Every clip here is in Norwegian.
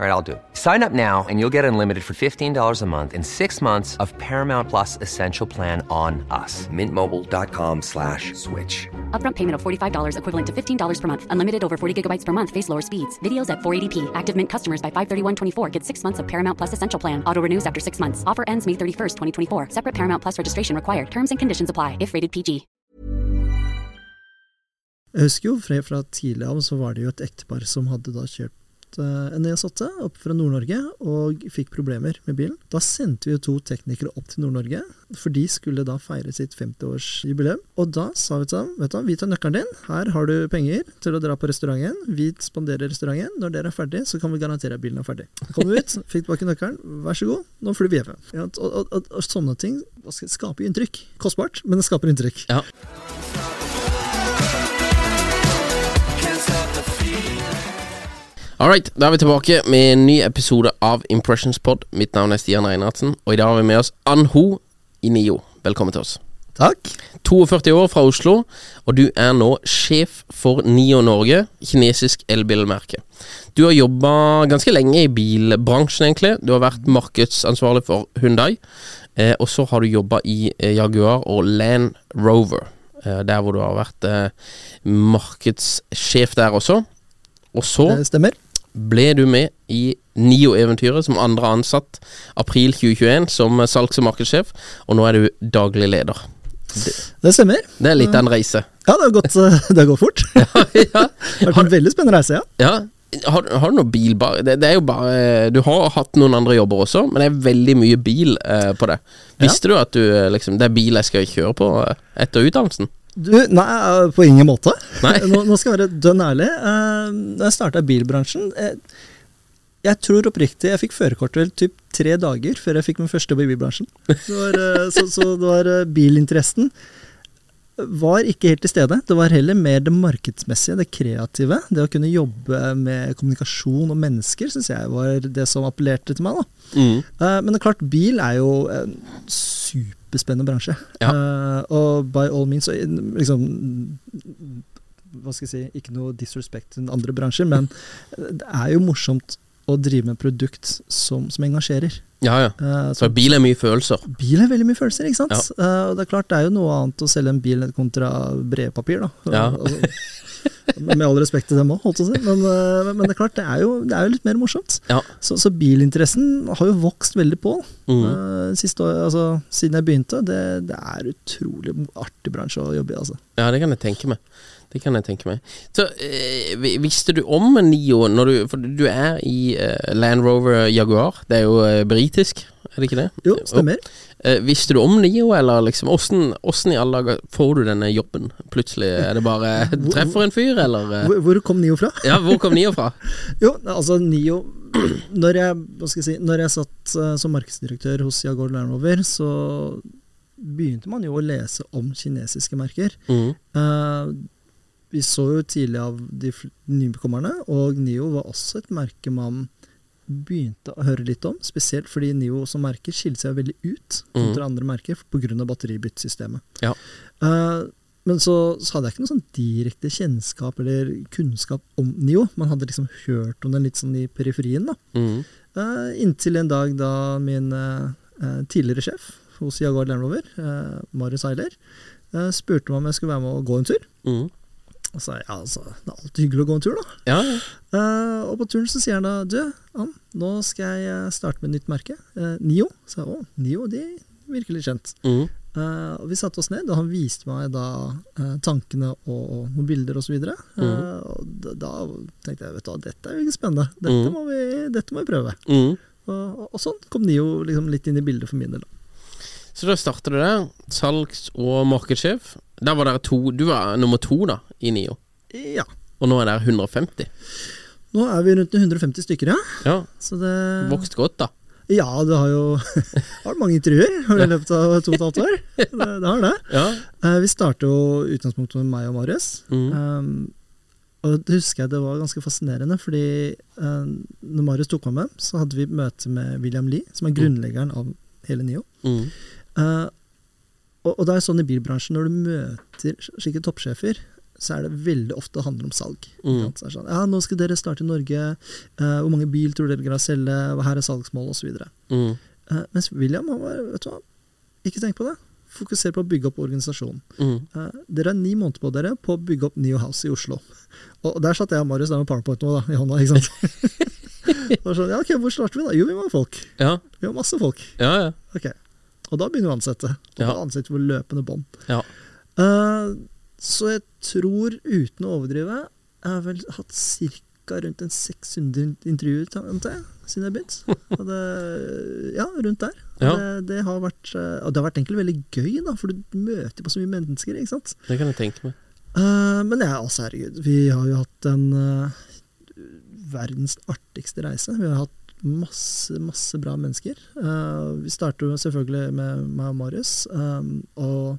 All right, I'll do it. Sign up now and you'll get unlimited for $15 a month in six months of Paramount Plus Essential Plan on us. Mintmobile.com slash switch. Upfront payment of $45 equivalent to $15 per month. Unlimited over 40 gigabytes per month. Face lower speeds. Videos at 480p. Active Mint customers by 531.24 get six months of Paramount Plus Essential Plan. Auto renews after six months. Offer ends May 31st, 2024. Separate Paramount Plus registration required. Terms and conditions apply if rated PG. Jeg husker jo fra, fra tidlig så var det jo et ektepar som hadde da kjøpt eh, en ES8 opp fra Nord-Norge og fikk problemer med bilen. Da sendte vi to teknikere opp til Nord-Norge, for de skulle da feire sitt 50-årsjubileum. Og da sa vi til dem vet du, vi tar nøkkelen din, her har du penger til å dra på restauranten, vi spanderer restauranten, når dere er ferdig, så kan vi garantere at bilen er ferdig. Kom ut, fikk tilbake nøkkelen, vær så god, nå flyr vi hjem. Ja, og, og, og, og sånne ting skaper inntrykk. Kostbart, men det skaper inntrykk. Ja. Alright, da er vi tilbake med en ny episode av Impressions Pod. Mitt navn er Stian Reinhardsen, og i dag har vi med oss Anho i NIO. Velkommen til oss. Takk. 42 år fra Oslo, og du er nå sjef for NIO Norge, kinesisk elbilmerke. Du har jobba ganske lenge i bilbransjen, egentlig. Du har vært markedsansvarlig for Hundai, eh, og så har du jobba i eh, Jaguar og Land Rover, eh, der hvor du har vært eh, markedssjef der også. Og så Det stemmer. Ble du med i NIO-eventyret som andre ansatt april 2021 som salgs- og markedssjef, og nå er du daglig leder. Det, Det stemmer. det er litt av en reise. Ja, det har gått, eh, det har gått fort. Det ja. har vært en veldig spennende reise, ja. ja. Har, har du noe bil det, det er jo bare Du har hatt noen andre jobber også, men det er veldig mye bil eh, på det. Visste du at du eh, liksom Det er bil jeg skal kjøre på eh, etter utdannelsen? Du, nei, eh, på ingen måte. Nå, nå skal jeg være dønn ærlig. Eh, Da jeg starta i bilbransjen jeg, Jeg tror oppriktig jeg fikk førerkort vel typ tre dager før jeg fikk min første i bilbransjen. Det var, eh, så, så det var eh, bilinteressen var ikke helt til stede. Det var heller mer det markedsmessige, det kreative. Det å kunne jobbe med kommunikasjon og mennesker syns jeg var det som appellerte til meg. Mm. Eh, men det er klart, bil er jo en superspennende bransje. Ja. Uh, og by all means, så, liksom Hva skal jeg si, ikke noe disrespect til andre bransjer, men det er jo morsomt å drive med produkt som, som engasjerer. Ja, ja. Uh, Så bil er mye følelser. Bil er veldig mye følelser, ikke sant? Ja. Uh, og det er klart, det er jo noe annet å selge en bil kontra brevpapir, da. Ja. Med all respekt til dem òg, holdt jeg på å si. Men, eh, men det er klart, det er, jo, det er jo litt mer morsomt. Ja. Så, så bilinteressen har jo vokst veldig på. Mm. Eh, siste år, altså, siden jeg begynte. Det, det er utrolig artig bransje å jobbe i, altså. Ja, det kan jeg tenke meg. Det kan jeg tenke meg. Så eh, Visste du om Nio når du For du er i eh, Land Rover Jaguar. Det er jo eh, britisk, er det ikke det? Jo, stemmer. Eh, visste du om Nio, eller liksom Åssen åssen i alle dager får du denne jobben? Plutselig er det bare treffer en fyr, eller eh? Hvor, hvor kom Nio fra? Ja, hvor kom Nio fra? Jo, altså Nio Når jeg, jeg si, når jeg satt eh, som markedsdirektør hos Jaguar Land Rover, så begynte man jo å lese om kinesiske merker. Mm. Uh, vi så jo tidlig av de nybekommerne, og Nio var også et merke man begynte å høre litt om. Spesielt fordi Nio som merke skilte seg veldig ut kontra andre merker pga. batteribyttesystemet. Ja. Uh, men så, så hadde jeg ikke noe sånn direkte kjennskap eller kunnskap om Nio. Man hadde liksom hørt om den litt sånn i periferien. da. Mm. Uh, inntil en dag da min eh, tidligere sjef hos Jaguar Land Rover, Marius Eiler, spurte meg om jeg skulle være med og gå en tur. Mm. Og jeg ja, altså, det er alltid hyggelig å gå en tur, da. Ja, ja. Eh, og på turen så sier han da du, Ann, nå skal jeg eh, starte med et nytt merke. Uh, Nio. Så jeg, å, Nio, de virker litt kjent. Mm. Uh, og vi satte oss ned, og han viste meg da uh, tankene og, og noen bilder osv. Uh, Mhm. og da, da tenkte jeg vet du hva, dette er jo ikke spennende. Dette, mm. må, vi, dette må vi prøve. Mm. Og, og, og sånn kom Nio liksom litt inn i bildet for min del. da. Så da startet du der, salgs- og markedssjef. Der var dere to Du var nummer to, da, i NIO. Ja. Og nå er dere 150. Nå er vi rundt 150 stykker, ja. Ja, Så det Vokst godt, da. Ja, det har jo vært mange intervjuer i løpet av to og et halvt år. Det, det har det. Ja. Eh, vi startet jo utgangspunktet med meg og Marius. Mm. Um, og det husker jeg det var ganske fascinerende, fordi eh, når Marius tok meg med, så hadde vi møte med William Lee, som er grunnleggeren av hele NIO. Mm. Eh, og, og det er sånn i bilbransjen, når du møter slike toppsjefer, så er det veldig ofte det handler om salg. Mm. Sånn, ja, nå skal dere starte i Norge, Uh, hvor mange bil tror dere dere kan selge, her er salgsmål, osv. Mm. Uh, mens William, han var, vet du hva, ikke tenk på det. Fokuser på å bygge opp organisasjonen. Mm. Uh, dere har ni måneder på dere på å bygge opp Neo House i Oslo. Og der satt jeg og Marius der med PowerPoint nå, da, i hånda. ikke sant? og sånn, ja, ok, Hvor starter vi, da? Jo, vi må ha folk. Ja. Vi har masse folk. Ja, ja. Ok. Og da begynner vi å ansette. Og Ja. da ansetter du løpende bånd. Ja. Uh, så jeg tror, uten å overdrive, jeg har vel hatt ca. rundt en 600 intervjuer, siden jeg begynte. Ja, rundt der. Ja. Det, det har vært, eh, og det har vært egentlig veldig gøy, da, for du møter på så mye mennesker. ikke sant? Det kan jeg tenke meg. Uh, men ja, altså, herregud, vi har jo hatt en uh, verdens artigste reise. Vi har hatt masse, masse bra mennesker. Eh, vi startet jo selvfølgelig med meg og Marius, og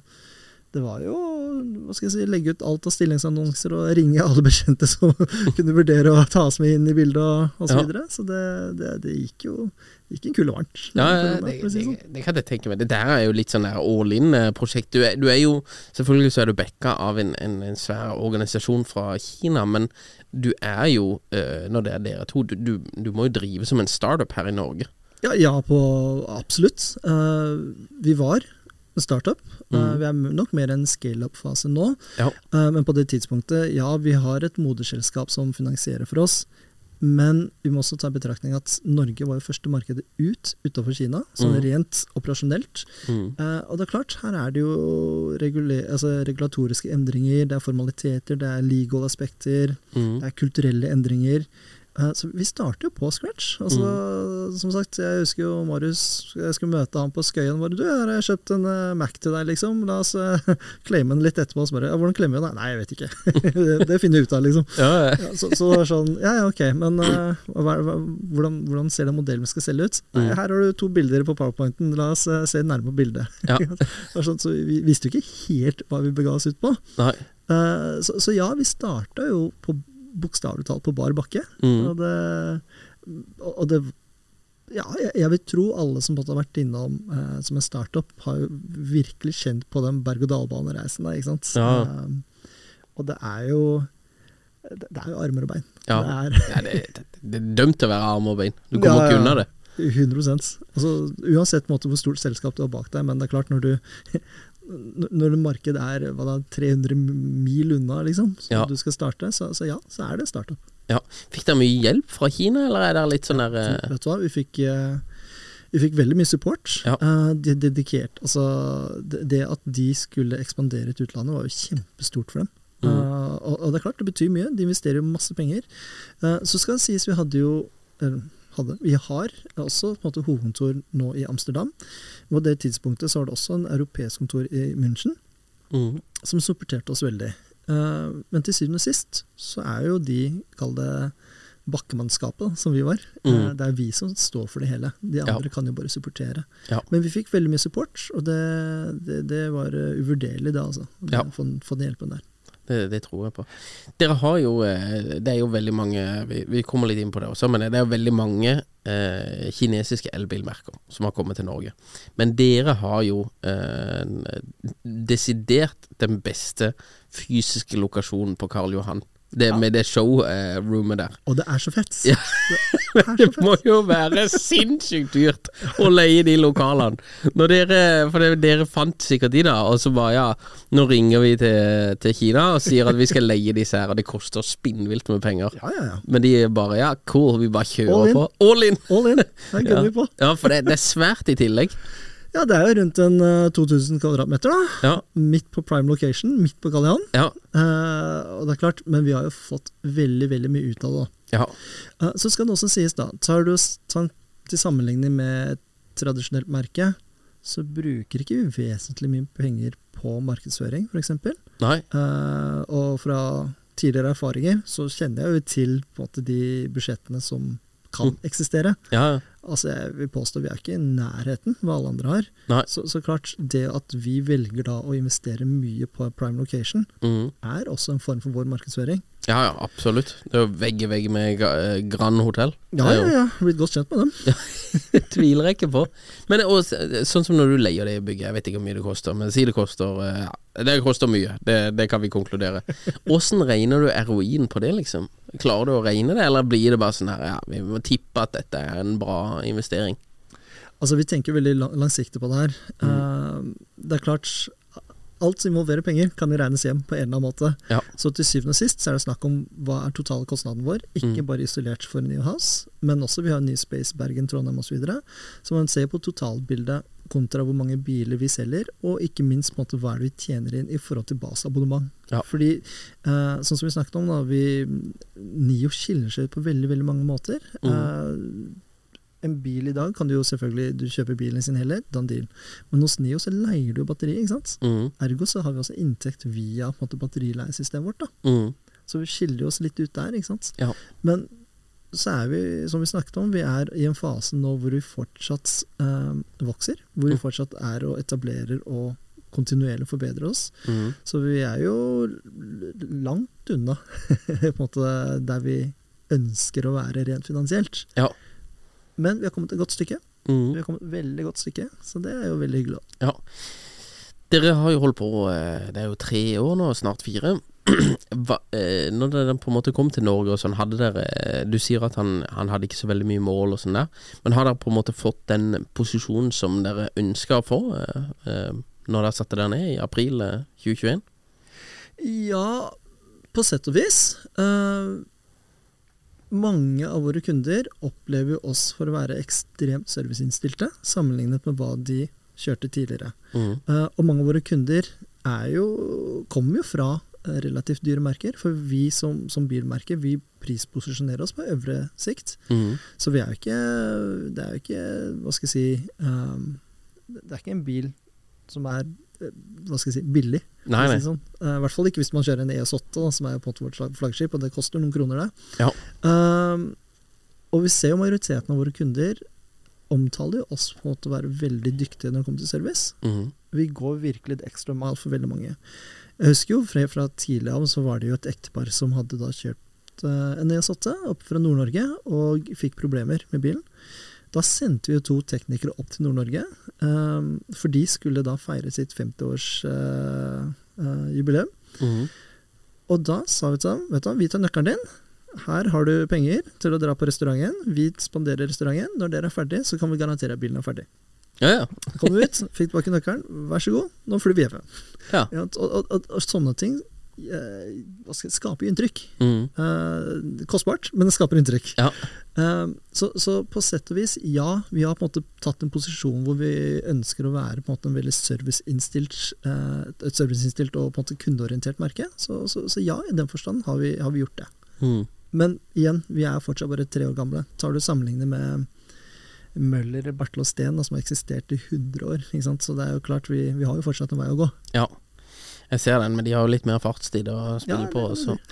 det var jo hva skal jeg si, legge ut alt av stillingsannonser og ringe alle bekjente som kunne vurdere å ta oss med inn i bildet og, og så Ja. videre. Så det, det, det gikk jo det gikk en kule varmt. Ja, det, sånn. det kan jeg tenke meg. Det der er jo litt sånn all in-prosjekt. Du, du er jo Selvfølgelig så er du backa av en, en, en svær organisasjon fra Kina, men du er jo, eh, når det er dere to, du, du, du må jo drive som en startup her i Norge. Ja, ja på, absolutt. Uh, vi var en startup. Eh, Mhm. vi er nok mer i en scale-up-fase nå. Ja. Eh, men på det tidspunktet, ja, vi har et moderselskap som finansierer for oss. Men vi må også ta i betraktning at Norge var jo første markedet ut utenfor Kina, sånn mm. rent operasjonelt. Mm. Eh, og det er klart, her er det jo altså regulatoriske endringer, det er formaliteter, det er legal aspekter, Mm. det er kulturelle endringer. Eh, Så vi starter jo på scratch. Altså, Som sagt, jeg husker jo Marius Jeg skulle møte han på Skøyen. Bare, du, jeg har kjøpt en eh, Mac til deg, liksom. La oss uh, claime den litt etterpå. Så bare, hvordan claimer vi den? Nei, jeg vet ikke. det, det finner vi ut av, liksom. Ja, ja. Ja, så, så det var sånn, ja ja, ok, men uh, hva, hva, hvordan, hvordan ser den modellen vi skal selge ut? Mm. her har du to bilder på powerpointen, la oss uh, se nærmere på bildet. Ja. Det var sånn, så vi visste jo ikke helt hva vi bega oss ut på. Eh, så, så ja, vi starta jo på bokstavelig talt på bar bakke. Mm. Og det, og det ja, jeg, vil tro alle som har vært innom eh, som en startup, har virkelig kjent på den berg-og-dal-banereisen der, ikke sant. Ja. Eh, og det er jo det, er jo armer og bein. Ja. Det er Ja, det, det, er dømt til å være armer og bein. Du kommer ikke unna det. 100 altså, Uansett måte, hvor stort selskap du har bak deg, men det er klart når du når markedet er da, 300 mil unna, liksom, så Ja. du skal starte, så, så ja, så er det startup. Ja. Fikk dere mye hjelp fra Kina, eller er det litt sånn der ja, Vet du hva, vi fikk, eh, vi fikk veldig mye support. Ja. Eh, de, dedikert. Altså, det, at de skulle ekspandere til utlandet, var jo kjempestort for dem. Mm. Uh, og, og det er klart, det betyr mye. De investerer jo masse penger. Uh, så skal det sies, vi hadde jo hadde, Vi har også på en måte, hovedkontor nå i Amsterdam. På det tidspunktet så var det også en europeisk kontor i München mm. som supporterte oss veldig. Uh, men til syvende og sist så er jo de, kall det bakkemannskapet, som vi var. Mm. Eh, det er vi som står for det hele. De Ja. andre kan jo bare supportere. Ja. Men vi fikk veldig mye support, og det, det, det var eh, uvurderlig, det, altså. Ja. få den hjelpen der. Det, tror jeg på. Dere har jo eh, Det er jo veldig mange vi, vi kommer litt inn på det også, men det er jo veldig mange eh, kinesiske elbilmerker som har kommet til Norge. Men dere har jo eh, desidert den beste fysiske lokasjonen på Karl Johan Det med det showroomet der. Og det er så fett. Ja. Det er Det må jo være sinnssykt dyrt å leie de lokalene. Når dere, for det, dere fant sikkert de da, og så bare ja, nå ringer vi til, til Kina og sier at vi skal leie disse her, og det koster spinnvilt med penger. Ja, ja, ja. Men de er bare ja, cool, vi bare kjører All på. All in! All in. Det gunner vi på. Ja, for det, det er svært i tillegg. Ja, det er jo rundt en uh, 2000 kvadratmeter, da. Ja, Midt på prime location, midt på Karl Johan. ja, Uh, og det er klart, men vi har jo fått veldig, veldig mye ut av det. da. ja. Uh, så skal det også sies, da, tar du tar til sammenligning med et tradisjonelt merke, så bruker ikke vi vesentlig mye penger på markedsføring, f.eks. Uh, og fra tidligere erfaringer så kjenner jeg jo til på en måte de budsjettene som kan eksistere. Ja, ja. Altså Jeg vil påstå vi er ikke i nærheten hva alle andre har. Så, så klart, det at vi velger da å investere mye på prime location, mm. er også en form for vår markedsføring. Ja, ja, absolutt. Det er jo vegg i vegg med eh, Grand Hotell. Ja, ja, ja. Blitt godt kjent med dem. Det tviler jeg ikke på. Men også, sånn som når du leier det bygget, jeg vet ikke hvor mye det koster, men si det koster eh, ja, Det koster mye, det, det kan vi konkludere. Åssen regner du ROI-en på det, liksom? Klarer du å regne det, eller blir det bare sånn her ja, vi må tippe at dette er en bra investering? Altså Vi tenker veldig langsiktig på det her. Eh, det er klart Alt som involverer penger, kan jo regnes hjem på en eller annen måte. Ja. Så til syvende og sist så er det snakk om hva er totale kostnaden vår. Ikke bare isolert for New House, men også vi har New Space, Bergen, Trondheim osv. Så, videre. så man ser på totalbildet kontra hvor mange biler vi selger, og ikke minst måte hva er det vi tjener inn i forhold til baseabonnement. Ja. Fordi, eh, sånn som vi snakket om, da, vi, Nio skiller seg ut på veldig veldig mange måter. Eh, en bil i dag kan du jo selvfølgelig Du kjøper bilen i sin helhet, done deal. Men hos Nio så leier du jo batteri, ikke sant? Mm, Ergo så har vi også inntekt via på en måte, batterileiesystemet vårt. da. mm, Så vi skiller oss litt ut der, ikke sant. ja. Men så er vi, som vi snakket om, vi er i en fase nå hvor vi fortsatt eh, vokser. Hvor vi Mm. fortsatt er og etablerer og kontinuerlig forbedrer oss. Mm, Så vi er jo langt unna måte der vi ønsker å være rent finansielt. ja. Men vi har kommet et godt stykke. Mm. Vi har kommet et veldig godt stykke, så det er jo veldig hyggelig. Ja. Dere har jo holdt på eh, Det er jo tre år nå, snart fire. Hva, eh, når den på en måte kom til Norge og sånn, hadde dere eh, Du sier at han, han hadde ikke så veldig mye mål og sånn der, men har dere på en måte fått den posisjonen som dere ønska å få eh, når dere satte dere ned i april eh, 2021? Ja, på sett og vis. Eh, mange av våre kunder opplever jo oss for å være ekstremt serviceinnstilte, sammenlignet med hva de kjørte tidligere. Mm. Eh, og mange av våre kunder er jo, kommer jo fra relativt dyre merker, for vi som, som bilmerke vi prisposisjonerer oss på øvre sikt. Mm. Så vi er jo ikke Det er jo ikke Hva skal jeg si um, Det er ikke en bil som er eh, hva skal jeg si, billig. Nei, si nei. Sånn. uh, I hvert fall ikke hvis man kjører en ES8, da, som er på vårt flaggskip, og det koster noen kroner, det. Ja. Um, og vi ser jo majoriteten av våre kunder omtaler jo oss på en måte å være veldig dyktige når det kommer til service. Mm. Vi går virkelig et ekstra mile for veldig mange. Jeg husker jo fra, fra tidlig av så var det jo et ektepar som hadde da kjørt eh, en ES8 opp fra Nord-Norge og fikk problemer med bilen. Da sendte vi jo to teknikere opp til Nord-Norge, eh, for de skulle da feire sitt 50-årsjubileum. Mm. og da sa vi til dem vet du, vi tar nøkkelen din. Her har du penger til å dra på restauranten. Vi spanderer restauranten. Når dere er ferdig, så kan vi garantere at bilen er ferdig. Ja, ja. Kom ut, fikk tilbake nøkkelen. Vær så god, nå flyr vi hjemme. Ja. Ja, og, og, og, og sånne ting eh, skaper jo inntrykk. Mm. Eh, kostbart, men det skaper inntrykk. Ja. Eh, så, så på sett og vis, ja, vi har på en måte tatt en posisjon hvor vi ønsker å være på en måte en veldig serviceinnstilt, eh, et serviceinnstilt og på en måte kundeorientert merke. Så, så, så ja, i den forstand har vi, har vi gjort det. Mm. Men igjen, vi er fortsatt bare tre år gamle. Tar du sammenlignet med Møller, Bartel og Steen, som har eksistert i 100 år. Så det er jo klart, vi, vi har jo fortsatt en vei å gå. Ja. Jeg ser den, men de har jo litt mer fartstid å spille Ja, på også.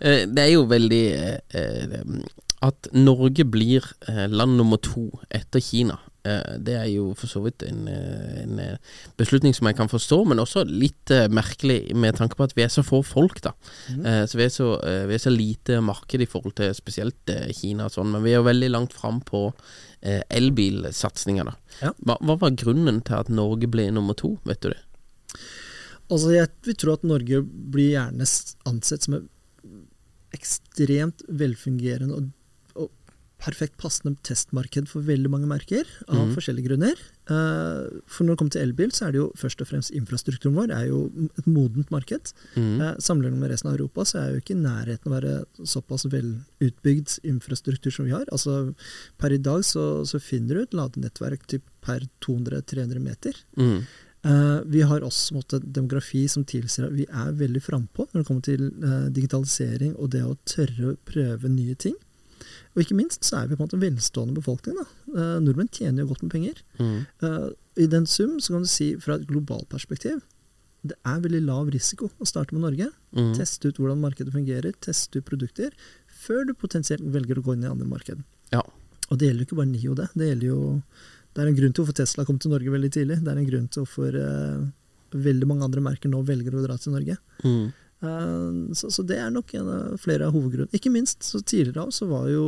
Eh, det er jo veldig eh, eh, At Norge blir eh, land nummer to etter Kina. Eh, Det er jo for så vidt en, eh, en eh, beslutning som jeg kan forstå, men også litt merkelig med tanke på at vi er så få folk, da. Eh, Så vi så, vi er så lite marked i forhold til spesielt Kina og sånn, men vi er jo veldig langt fram på elbilsatsinga, da. Ja. Hva, hva var grunnen til at Norge ble nummer to, vet du det? Altså, jeg vil tro at Norge blir gjerne ansett som et ekstremt velfungerende og perfekt passende testmarked for veldig mange merker, av mm. forskjellige grunner. Eh, for når det kommer til elbil, så er det jo først og fremst infrastrukturen vår er jo et modent marked. Mm. Sammenlignet med resten av Europa, så er jo ikke i nærheten å være såpass velutbygd infrastruktur som vi har. Altså, per i dag så, så finner du et ladenettverk typ per 200-300 meter. Mm. Uh, vi har også måtte, demografi som tilsier at vi er veldig frampå når det kommer til uh, digitalisering og det å tørre å prøve nye ting. Og ikke minst så er vi på en måte en velstående befolkning. Da. Eh, nordmenn tjener jo godt med penger. Mm. Eh, I den sum så kan du si fra et globalt perspektiv det er veldig lav risiko å starte med Norge. Mm. Teste ut hvordan markedet fungerer, teste ut produkter, før du potensielt velger å gå inn i andre marked. Ja. Og det gjelder jo ikke bare NIO, det. Det gjelder jo Det er en grunn til hvorfor Tesla kom til Norge veldig tidlig. Det er en grunn til hvorfor eh, veldig mange andre merker nå velger å dra til Norge. Mhm. Eh, så, så det er nok en av flere av hovedgrunnene. Ikke minst så tidligere av så var jo,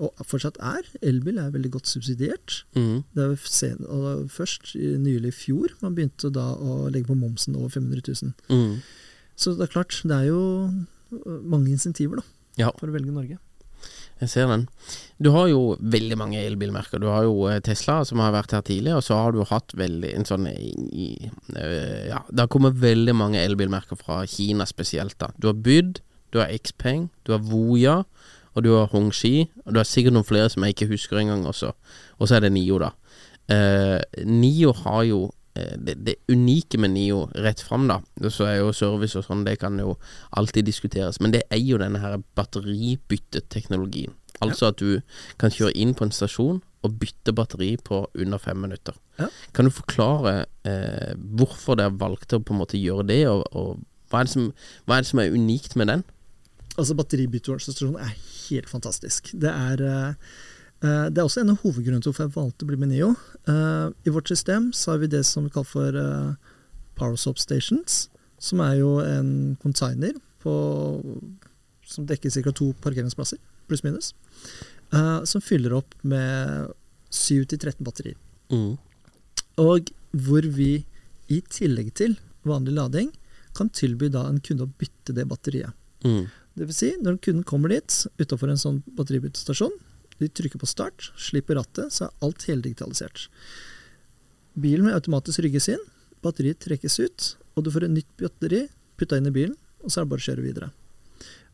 og fortsatt er, elbil er veldig godt subsidiert. Mm. Det er sen, først nylig i fjor man begynte da å legge på momsen over 500 000. Mm. Så det er klart, det er jo øh, mange insentiver da, Ja. for å velge Norge. Jeg ser den. Du har jo veldig mange elbilmerker. Du har jo eh, Tesla, som har vært her tidlig, og så har du hatt veldig en sånn i, eh, Ja, det har kommet veldig mange elbilmerker fra Kina spesielt, da. Du har Byd, du har Xpeng, du har Voya, og du har Hongxi, og du har sikkert noen flere som jeg ikke husker engang også. Og så er det Nio, da. Eh, Nio har jo eh, det, det unike med Nio rett fram, da, så er jo service og sånn, det kan jo alltid diskuteres, men det er jo denne her batteribytteteknologien. Altså at du kan kjøre inn på en stasjon og bytte batteri på under fem minutter. Ja. Kan du forklare eh, hvorfor dere valgte å på en måte gjøre det, og, og hva, er det som, hva er det som er unikt med den? Altså Batteribytteorganisasjonen er helt fantastisk. Det er, eh, eh, det er også en av hovedgrunnene til hvorfor jeg valgte å bli med NIO. Eh, I vårt system så har vi det som vi kaller for uh, PowerSop Stations, som er jo en container på, som dekker ca. to parkeringsplasser, pluss minus, eh, som fyller opp med 7-13 batterier. Mm. Og hvor vi i tillegg til vanlig lading kan tilby da en kunde å bytte det batteriet. Mm. Det vil si, når kunden kommer dit utafor en sånn batteribyttestasjon, de trykker på start, slipper rattet, så er alt heldigitalisert. Bilen vil automatisk rygges inn, batteriet trekkes ut, og du får et nytt batteri putta inn i bilen, og så er det bare å kjøre videre.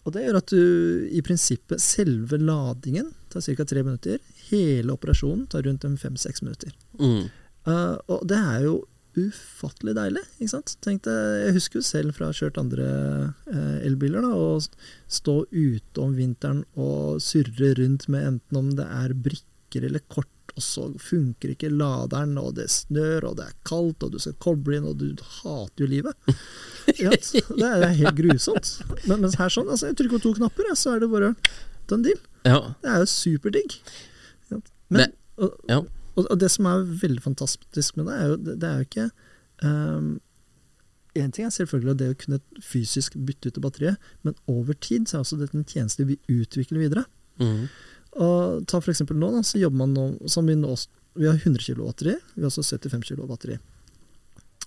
Og Det gjør at du i prinsippet selve ladingen tar ca. tre minutter. Hele operasjonen tar rundt fem-seks minutter. Mm. Uh, og det er jo ufattelig deilig. ikke sant? Tenkte, jeg husker jo selv fra å ha kjørt andre eh, elbiler, da, og stå ute om vinteren og surre rundt med enten om det er brikker eller kort, og så funker ikke laderen, og det snør, og det er kaldt, og du skal koble inn, og du hater jo livet. Ja, det er helt grusomt. Men, mens her sånn, altså jeg trykker på to knapper, så er det bare done deal. Ja. Det er jo superdigg. Men, Det- ja. Og, og det som er veldig fantastisk med det, er jo det, er jo ikke um, En ting er selvfølgelig det å kunne fysisk bytte ut batteriet, men over tid så er også dette en tjeneste vi utvikler videre. Mm. Og ta for eksempel nå, da, så jobber man nå som vi nå Vi har 100 kg batteri, vi har også 75 kg batteri.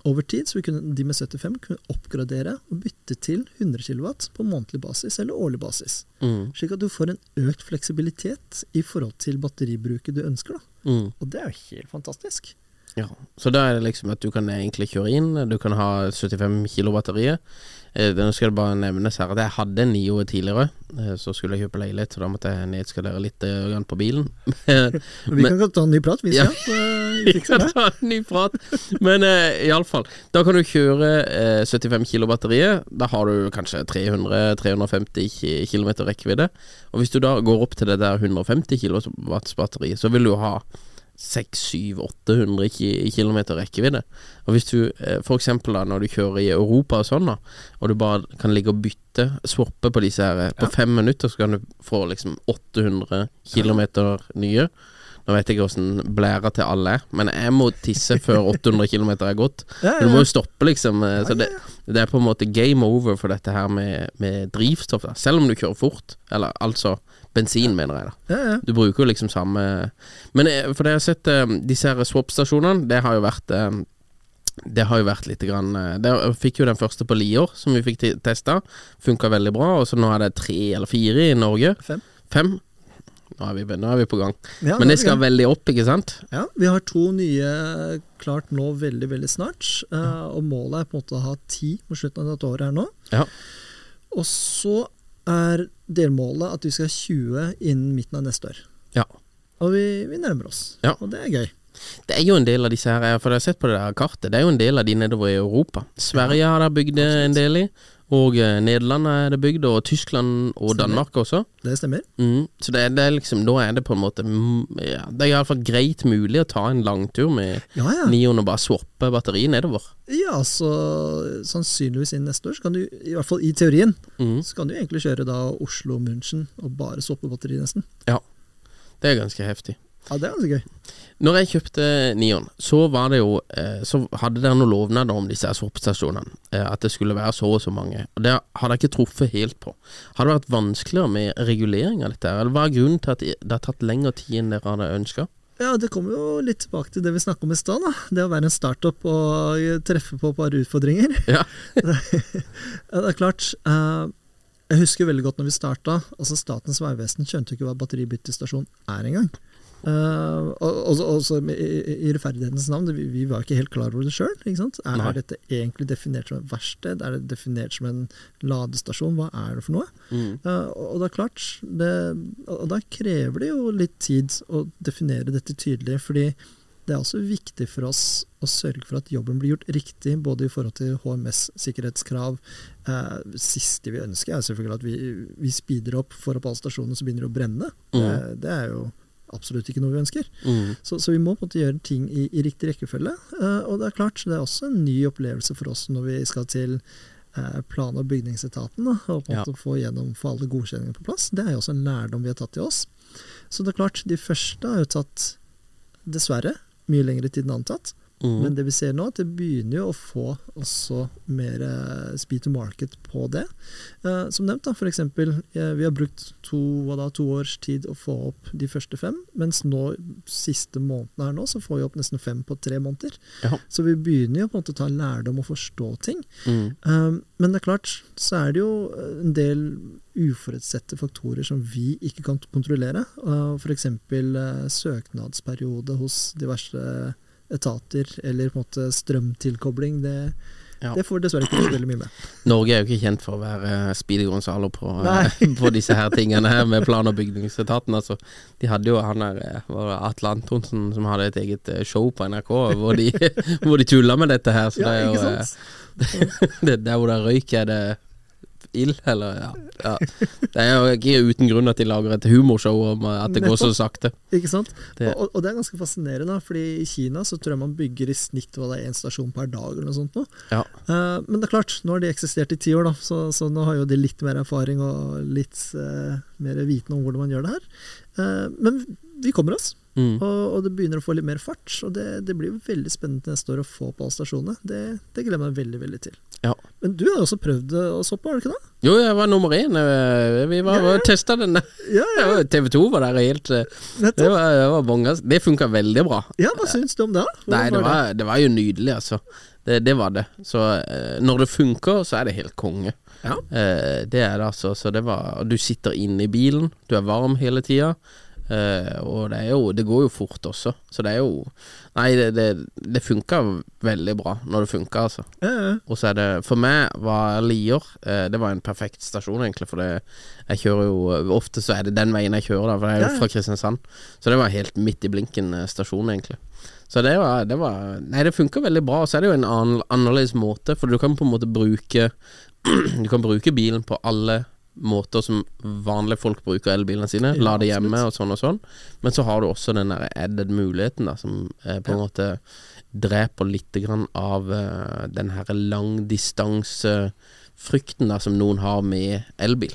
Over tid så vil de med 75 kunne oppgradere og bytte til 100 kW på månedlig basis eller årlig basis. Mm. Slik at du får en økt fleksibilitet i forhold til batteribruket du ønsker. da. Mm. Og det er jo helt fantastisk. Ja, så da er det liksom at du kan egentlig kjøre inn, du kan ha 75 kilo batteriet. Eh, nå skal det bare nevnes her at jeg hadde en Nio tidligere, eh, så skulle jeg kjøpe leilighet, så da måtte jeg nedskalere litt eh, på bilen. Men, vi kan godt ta en ny prat, vi skal. Ja. Vi kan ta en ny prat. Men eh, iallfall. Da kan du kjøre eh, 75 kilo batteriet. Da har du kanskje 300-350 km rekkevidde. Og hvis du da går opp til det der 150 kW batteri, så vil du ha 600-800 km rekkevidde. Og hvis du eh, for eksempel da når du kjører i Europa og sånn, da, og du bare kan ligge og bytte, swappe på disse her eh, På fem minutter så kan du få liksom 800 km nye. Nå vet jeg ikke åssen blæra til alle er, men jeg må tisse før 800 km er gått. Ja, Du må jo stoppe, liksom. eh, Så det, det er på en måte game over for dette her med, med drivstoff. Da. Selv om du kjører fort. Eller altså bensin, mener jeg. da Ja, ja. Du bruker jo liksom samme Men eh, for det jeg har sett eh, disse her swap-stasjonene, det har jo vært eh, Det har jo vært litt grann Det fikk jo den første på Lier, som vi fikk testa. Funka veldig bra. Og så nå er det tre eller fire i Norge. Fem. Fem. Nå er vi, nå er vi på gang. Ja, Men det skal gang. veldig opp, ikke sant? Ja, vi har to nye klart nå veldig, veldig snart. og målet er på en måte å ha ti på slutten av dette året her nå. Ja. Og så er delmålet at vi skal ha 20 innen midten av neste år. Ja. Og vi, vi nærmer oss. Ja. Og det er gøy. Det er jo en del av disse her, for jeg har sett på det der kartet, det er jo en del av de nedover i Europa. Sverige har det bygd en del i, og eh, Nederland er det bygd, og Tyskland og Stemmer. Danmark også. Det stemmer. Mm. Så det er, det er liksom, da er det på en måte mm, ja, Det er iallfall greit mulig å ta en langtur med Ja, ja. Nion og bare swappe batteriet nedover. Ja, så sannsynligvis innen neste år, så kan du, i hvert fall i teorien, Mm. så kan du egentlig kjøre da Oslo-München og bare swappe batteri nesten. Ja. Det er ganske heftig. Ja, det er ganske gøy. Når jeg kjøpte Nion, så var det jo eh, Så hadde dere noen lovnader om disse swappstasjonene. Eh, at det skulle være så og så mange. Og det hadde jeg ikke truffet helt på. Har det vært vanskeligere med regulering av dette? Eller hva er grunnen til at det har tatt lengre tid enn dere hadde ønska? Ja, det kommer jo litt tilbake til det vi snakket om i stad. Det å være en startup og treffe på et par utfordringer. Ja. Ja, det er klart. eh, jeg husker veldig godt når vi starta. Altså Statens vegvesen skjønte jo ikke hva batteribyttestasjon er engang. Uh, og, og, og i, i rettferdighetens navn, vi, vi var ikke helt klar over det sjøl. Er, Nei. dette egentlig definert som et verksted? Er det definert som en ladestasjon? Hva er det for noe? Mm. Uh, og og, er klart, det, og da krever det jo litt tid å definere dette tydelig, fordi det er også viktig for oss å sørge for at jobben blir gjort riktig, både i forhold til HMS-sikkerhetskrav. Eh, siste vi ønsker, er selvfølgelig at vi, vi speeder opp for opp alle stasjonene så begynner det å brenne. Det, det er jo absolutt ikke noe vi ønsker. Mm. Så, så vi må på en måte gjøre ting i, i riktig rekkefølge. Uh, og det er klart, det er også en ny opplevelse for oss når vi skal til eh, plan- og bygningsetaten da, og på en Ja. måte få gjennom for alle godkjenninger på plass. Det er jo også en lærdom vi har tatt til oss. Så det er klart, de første har jo tatt, dessverre, mye lengre tid enn antatt. Mm. Men det vi ser nå, at det begynner jo å få også mer eh, speed to market på det. Eh, som nevnt, da, eksempel, eh, vi har brukt to, da, to års tid å få opp de første fem, mens nå, siste måneden her nå, så får vi opp nesten fem på tre måneder. Ja. Så vi begynner jo på en måte å ta lærdom og forstå ting. Mm. Eh, men det er klart, så er det jo en del uforutsette faktorer som vi ikke kan kontrollere. Uh, F.eks. Uh, søknadsperiode hos diverse etater, eller på en måte strømtilkobling. Det, Ja. det får dessverre ikke så veldig mye med. Norge er jo ikke kjent for å være Speedy Gonzalo på, eh, på disse her tingene her med plan- og bygningsetaten. Altså. De hadde jo han der eh, var det Atle Antonsen som hadde et eget eh, show på NRK hvor de, hvor de tulla med dette her. Så Ja, det er jo ikke sant? det, Der hvor det røyk, er det ild, eller ja, ja. Det er jo ikke uten grunn at de lager et humorshow om eh, at det går så sakte. Ikke sant? Det- Og, og det er ganske fascinerende, fordi i Kina så tror jeg man bygger i snitt hva det er én stasjon per dag, eller noe sånt. Nå. Ja. Uh, men det er klart, nå har de eksistert i ti år, da, så, så nå har jo de litt mer erfaring og litt uh, mer viten om hvordan man gjør det her. Uh, men vi kommer oss, Mm. og, og det begynner å få litt mer fart. Og det, det blir jo veldig spennende neste år å få på alle stasjonene. Det, det gleder jeg meg veldig veldig til. Ja. Men du har også prøvd å soppe, har du ikke det? Jo, jeg var nummer én. eh, Vi var, Ja, ja. testa den. Ja, ja, TV 2 var der helt eh, Det var, det var. Det funka veldig bra. Ja, hva syns du om det? Hvordan Nei, det var, det var jo nydelig, altså. Det, det var det. Så eh, når det funker, så er det helt konge. Ja. Det er det, altså. Så det var Du sitter inne i bilen, du er varm hele tida. Eh, og det jo Det går jo fort også. Så det er jo Nei, det, det, det funka veldig bra når det funka, altså. Uh, ja. Og så er det For meg var Lier eh, Det var en perfekt stasjon, egentlig. For det, jeg kjører jo Ofte så er det den veien jeg kjører, da. For jeg er jo fra Kristiansand. Så det var helt midt i blinken eh, stasjon, egentlig. Så det var, det var Nei, det funker veldig bra. Og så er det jo en annen, annerledes måte, for du kan på en måte bruke Du kan bruke bilen på alle måter som vanlige folk bruker elbilene sine. Ja, Lade hjemme absolutt. og sånn og sånn. Men så har du også den der added muligheten, da, som eh, på en måte dreper litt grann av eh, den her langdistansefrykten som noen har med elbil.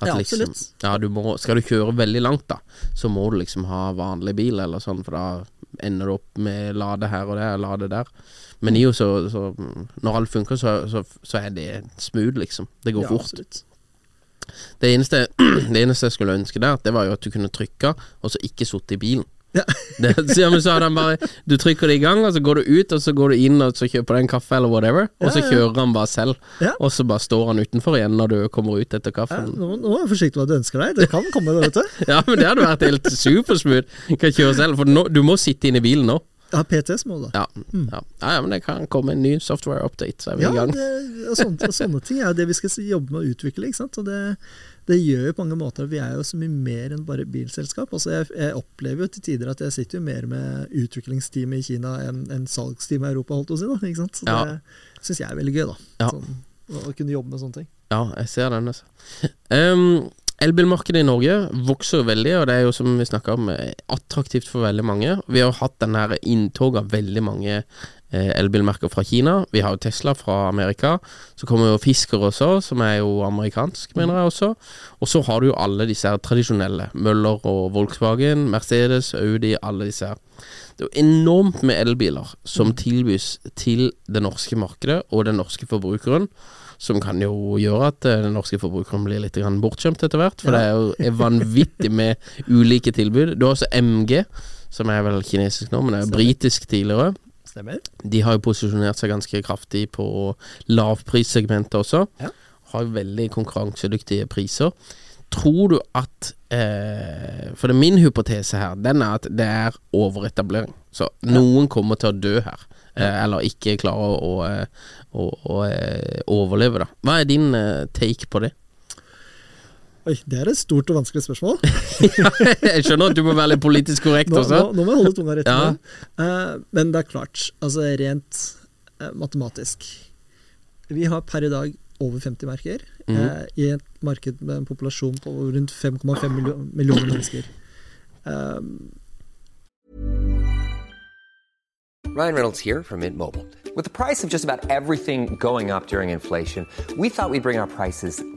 At Ja, liksom, absolutt. ja, du må, skal du kjøre veldig langt, da, så må du liksom ha vanlig bil, eller sånn, for da ender du opp med lade her og der, lade der. Men jo, så, så når alt funker, så, så, så er det smooth, liksom. Det går Ja, fort. absolutt. Det eneste, det eneste jeg skulle ønske der, det var jo at du kunne trykke, og så ikke sitte i bilen. Det, så, ja, men så hadde han bare Du trykker det i gang, og så går du ut, og så går du inn og så kjøper deg en kaffe eller whatever, og så Ja, ja. kjører han bare selv. Ja. Og så bare står han utenfor igjen når du kommer ut etter Ja, kaffen. nå, nå er jeg forsiktig med hva du ønsker deg. Det kan komme, det, vet du. Ja, men det hadde vært helt supersmooth. Kan kjøre selv, for nå, du må sitte inne i bilen nå. Ja, PTS må du da. Ja, mm. ja, ja men det kan komme en ny software update, så er vi Ja, i gang. det, og sånne, og sånne ting er jo det vi skal jobbe med å utvikle. ikke sant? Og det, det gjør jo på mange måter at vi er jo så mye mer enn bare bilselskap. Altså jeg, jeg opplever jo til tider at jeg sitter jo mer med utviklingsteamet i Kina enn en salgsteamet i Europa, holdt å si. da, ikke sant? Så Ja. det syns jeg er veldig gøy, da. Ja. Sånn, å, å kunne jobbe med sånne ting. Ja, jeg ser den. Altså. Um, Elbilmarkedet i Norge vokser jo veldig, og det er jo som vi snakka om, attraktivt for veldig mange. Vi har hatt den her inntog av veldig mange eh, elbilmerker fra Kina. Vi har jo Tesla fra Amerika. Så kommer jo Fisker også, som er jo amerikansk, mener jeg også. Og så har du jo alle disse her tradisjonelle. Møller og Volkswagen, Mercedes, Audi, alle disse her. Det er jo enormt med elbiler som tilbys til det norske markedet og den norske forbrukeren. Som kan jo gjøre at eh, den norske forbrukeren blir litt bortskjemt etter hvert. For det er jo vanvittig med ulike tilbud. Du har også MG, som er vel kinesisk nå, men er jo britisk tidligere. Stemmer? De har jo posisjonert seg ganske kraftig på lavprissegmentet også. Ja. Har veldig konkurransedyktige priser. Tror du at eh, For det er min hypotese her, den er at det er overetablering. Så noen kommer til å dø her. Eh, eller ikke klarer å, å, å, å eh, overleve, da. Hva er din eh, take på det? Oi, det er et stort og vanskelig spørsmål. jeg skjønner at du må være litt politisk korrekt Nå, også. nå, nå må jeg holde tunga rett i Ja. Eh, men det er klart, altså rent eh, matematisk Vi har per i dag over 50 merker mm. eh, i et marked med en populasjon på rundt 5,5 million, millioner mennesker. Um, Ryan Reynolds here from Mint Mobile. With the price of just about everything going up during inflation, we thought we'd bring our prices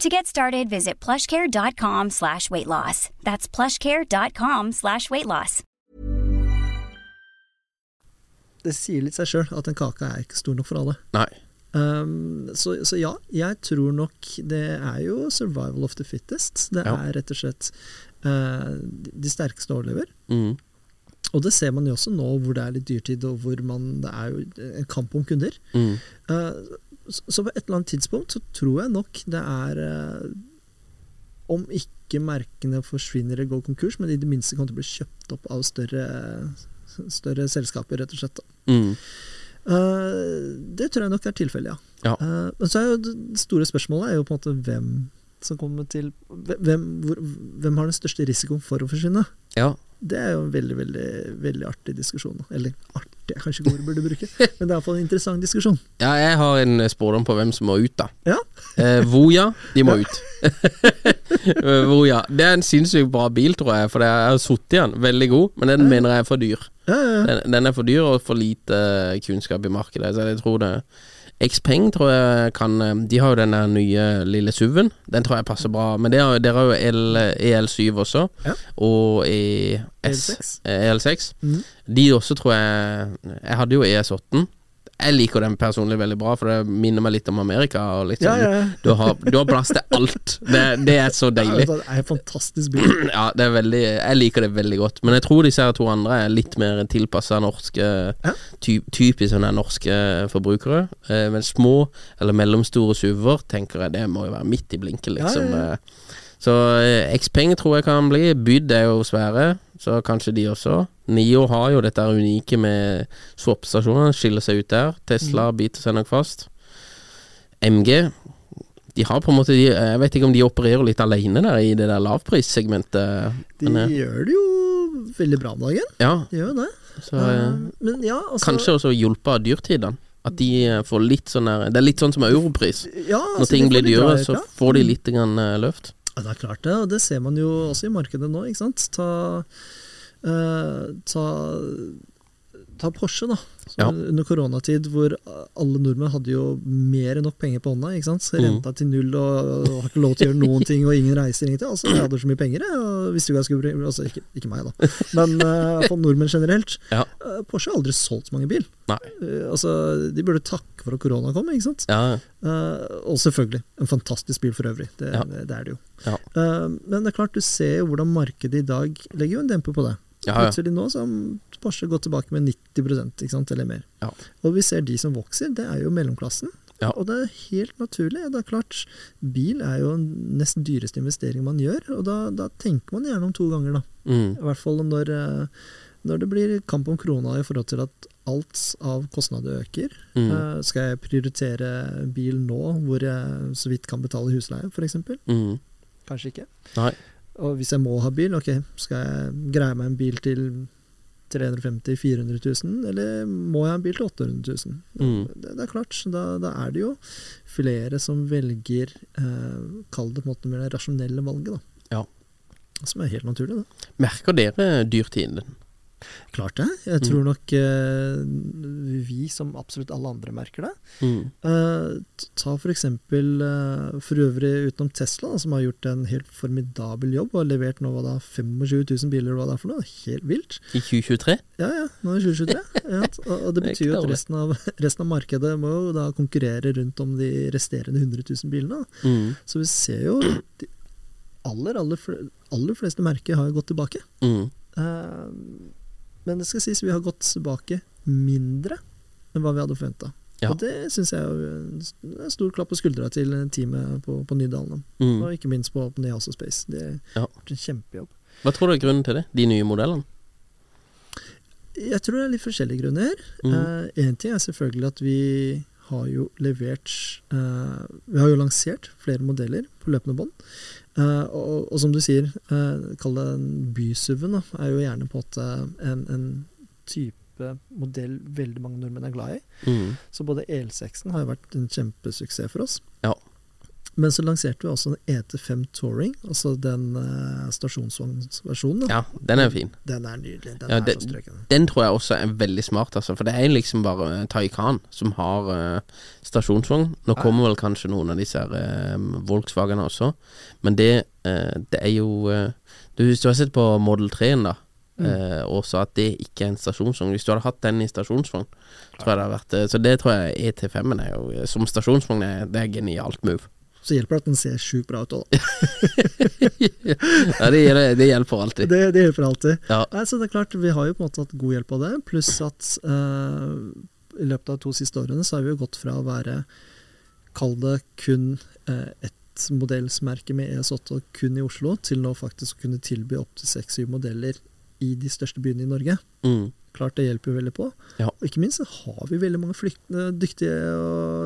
To get started, visit plushcare.com slash weight loss. That's plushcare.com slash weight loss. det sier litt seg sjøl at en kake er ikke stor nok for alle. Nei. Um, så, så ja, jeg tror nok det er jo survival of the fittest. Det Ja. er rett og slett uh, de sterkeste overlever. Mm. Og det ser man jo også nå hvor det er litt dyrtid, og hvor man, det er jo en kamp om kunder. Mm. Eh, så, på et eller annet tidspunkt så tror jeg nok det er eh, Om ikke merkene forsvinner eller går konkurs, men i det minste kan det bli kjøpt opp av større, større selskaper, rett og slett. Mm. Eh, det tror jeg nok er tilfellet, ja. Ja. Eh, men så er jo det store spørsmålet er jo på en måte hvem som kommer til Hvem, hvor, hvem har den største risikoen for å forsvinne? ja. Det er jo en veldig veldig, veldig artig diskusjon. Eller artig er kanskje ikke ordet du burde bruke, men det er iallfall en interessant diskusjon. Ja, jeg har en spådom på hvem som må ut, da. Ja, Eh, Voya, de må ut. Voja. Det er en sinnssykt bra bil, tror jeg, for jeg har sittet i den. Veldig god, men den mener jeg er for dyr. ja, ja, ja. Den, den er for dyr og for lite kunnskap i markedet, så jeg tror det Xpeng tror jeg kan eh, De har jo den nye lille SUV-en. Den tror jeg passer bra. Men dere har, har jo L, EL7 også, Ja. og ES, EL6. eh, EL6. Mm. De også tror jeg Jeg hadde jo ES8. Jeg liker den personlig veldig bra, for det minner meg litt om Amerika. Litt sånn, ja, ja. Du, har, du har plass til alt. Det, det er så deilig. Det er en fantastisk bil. Ja, det veldig Jeg liker det veldig godt. Men jeg tror disse to andre er litt mer tilpassa norske ty, Typisk sånne norske forbrukere. Eh, men små eller mellomstore SUV-er tenker jeg det må jo være midt i blinken, liksom. Ja, ja, Eh, Så eh, Xpeng tror jeg kan bli. Byd er jo svære, så kanskje de også. Nio har jo dette unike med swap-stasjoner, skiller seg ut der. Tesla Mm. biter seg nok fast. MG De har på en måte de, Jeg vet ikke om de opererer litt alene der i det der lavprissegmentet. De men, eh, gjør det jo veldig bra om dagen. ja, De gjør det. så men ja, altså Kanskje også hjulpet av dyrtidene. At de får litt sånn der Det er litt sånn som europris. ja, Når altså, ting blir dyrere, så får de litt grann, uh, løft. Ja, det er klart det, og det ser man jo også i markedet nå, ikke sant. Ta, uh, ta, ta Porsche, da. Så Ja. Under koronatid hvor alle nordmenn hadde jo mer enn nok penger på hånda. ikke sant? Så Mm. Renta til null og, og har ikke lov til å gjøre noen ting, og ingen reiser. ingenting. Altså, Jeg hadde så mye penger, jeg, visste jo hva jeg skulle bruke. Altså, ikke, ikke meg, da, men uh, for nordmenn generelt. Ja. Uh, Porsche har aldri solgt så mange bil. Nei. Uh, altså, De burde takke for at korona kom, ikke sant. Ja, og selvfølgelig, en fantastisk bil for øvrig. Det, det, det er det jo. Ja. Men det er klart, du ser jo hvordan markedet i dag legger jo en demper på det. Ja, ja. Plutselig nå så har Porsche gått tilbake med 90 ikke sant, eller mer. Ja. Og vi ser de som vokser, det er jo mellomklassen. Ja. Og det er helt naturlig. Det er klart, bil er jo nesten dyreste investering man gjør, og da, da tenker man gjerne om to ganger, da. Mm. I hvert fall når, eh, når det blir kamp om krona i forhold til at alt av kostnader øker. Mm. Uh, skal jeg prioritere bil nå, hvor jeg så vidt kan betale husleie, f.eks.? Mm. Kanskje ikke. Nei. Og hvis jeg må ha bil, ok, skal jeg greie meg en bil til 350 000-400 000, eller må jeg ha en bil til 800 000? Mm. Det, det er klart, da, da er det jo flere som velger eh, Kall det på en måte mer det rasjonelle valget, da. Ja. Som er helt naturlig, det. Merker dere dyrtiden? Klart det. Jeg tror nok uh, vi, som absolutt alle andre, merker det. Mm. Uh, ta for eksempel uh, for øvrig utenom Tesla, da, som har gjort en helt formidabel jobb og har levert nå hva da 25 000 biler, hva det er for noe. Helt vilt. I 2023? Ja, ja, nå er det 2023. ja, og, og det betyr jo at resten av, resten av markedet må jo da konkurrere rundt om de resterende 100 000 bilene. Mm. Så vi ser jo de aller, aller, aller fleste merker har gått tilbake. Mm. Eh, men det skal sies vi har gått tilbake mindre enn hva vi hadde forventa. Ja. Og det syns jeg er en stor klapp på skuldra til teamet på, på Nydalen. Mm. Og ikke minst på, Neas og Space. Det har vært en kjempejobb. Hva tror du er grunnen til det? De nye modellene? Jeg tror det er litt forskjellige grunner. Mm. Én ting er selvfølgelig at vi har jo levert eh, Vi har jo lansert flere modeller på løpende bånd. Eh, og, og som du sier, uh, kall det en bysuven, da, er jo gjerne på en en, en type modell veldig mange nordmenn er glad i. Mm. Så både EL6-en har jo vært en kjempesuksess for oss. Ja. Men så lanserte vi også en ET5 Touring, altså den uh, stasjonsvognversjonen. Ja, den er fin. Den er nydelig. Den Ja, er den. Den tror jeg også er veldig smart, altså. For det er liksom bare eh, Taycan som har uh, stasjonsvogn. Nå kommer vel kanskje noen av disse her, eh, Volkswagenene også, men det, det er jo du, Hvis du har sett på Model 3-en, da, eh, og så at det ikke er en stasjonsvogn Hvis du hadde hatt den i stasjonsvogn, tror jeg det hadde vært Så det tror jeg ET5-en er jo Som stasjonsvogn er det er genialt move. Så hjelper det at den ser sjukt bra ut òg, ja, det, det hjelper alltid. Det, det hjelper alltid. Ja. Nei, så det er klart, Vi har jo på en måte hatt god hjelp av det, pluss at eh, i løpet av de to siste årene så har vi jo gått fra å være Kall det kun eh, ett modellsmerke med ES8 og kun i Oslo, til nå faktisk å kunne tilby opptil seks-syv modeller i de største byene i Norge. Mm. Klart det hjelper veldig på. Ja. Og ikke minst har vi veldig mange dyktige,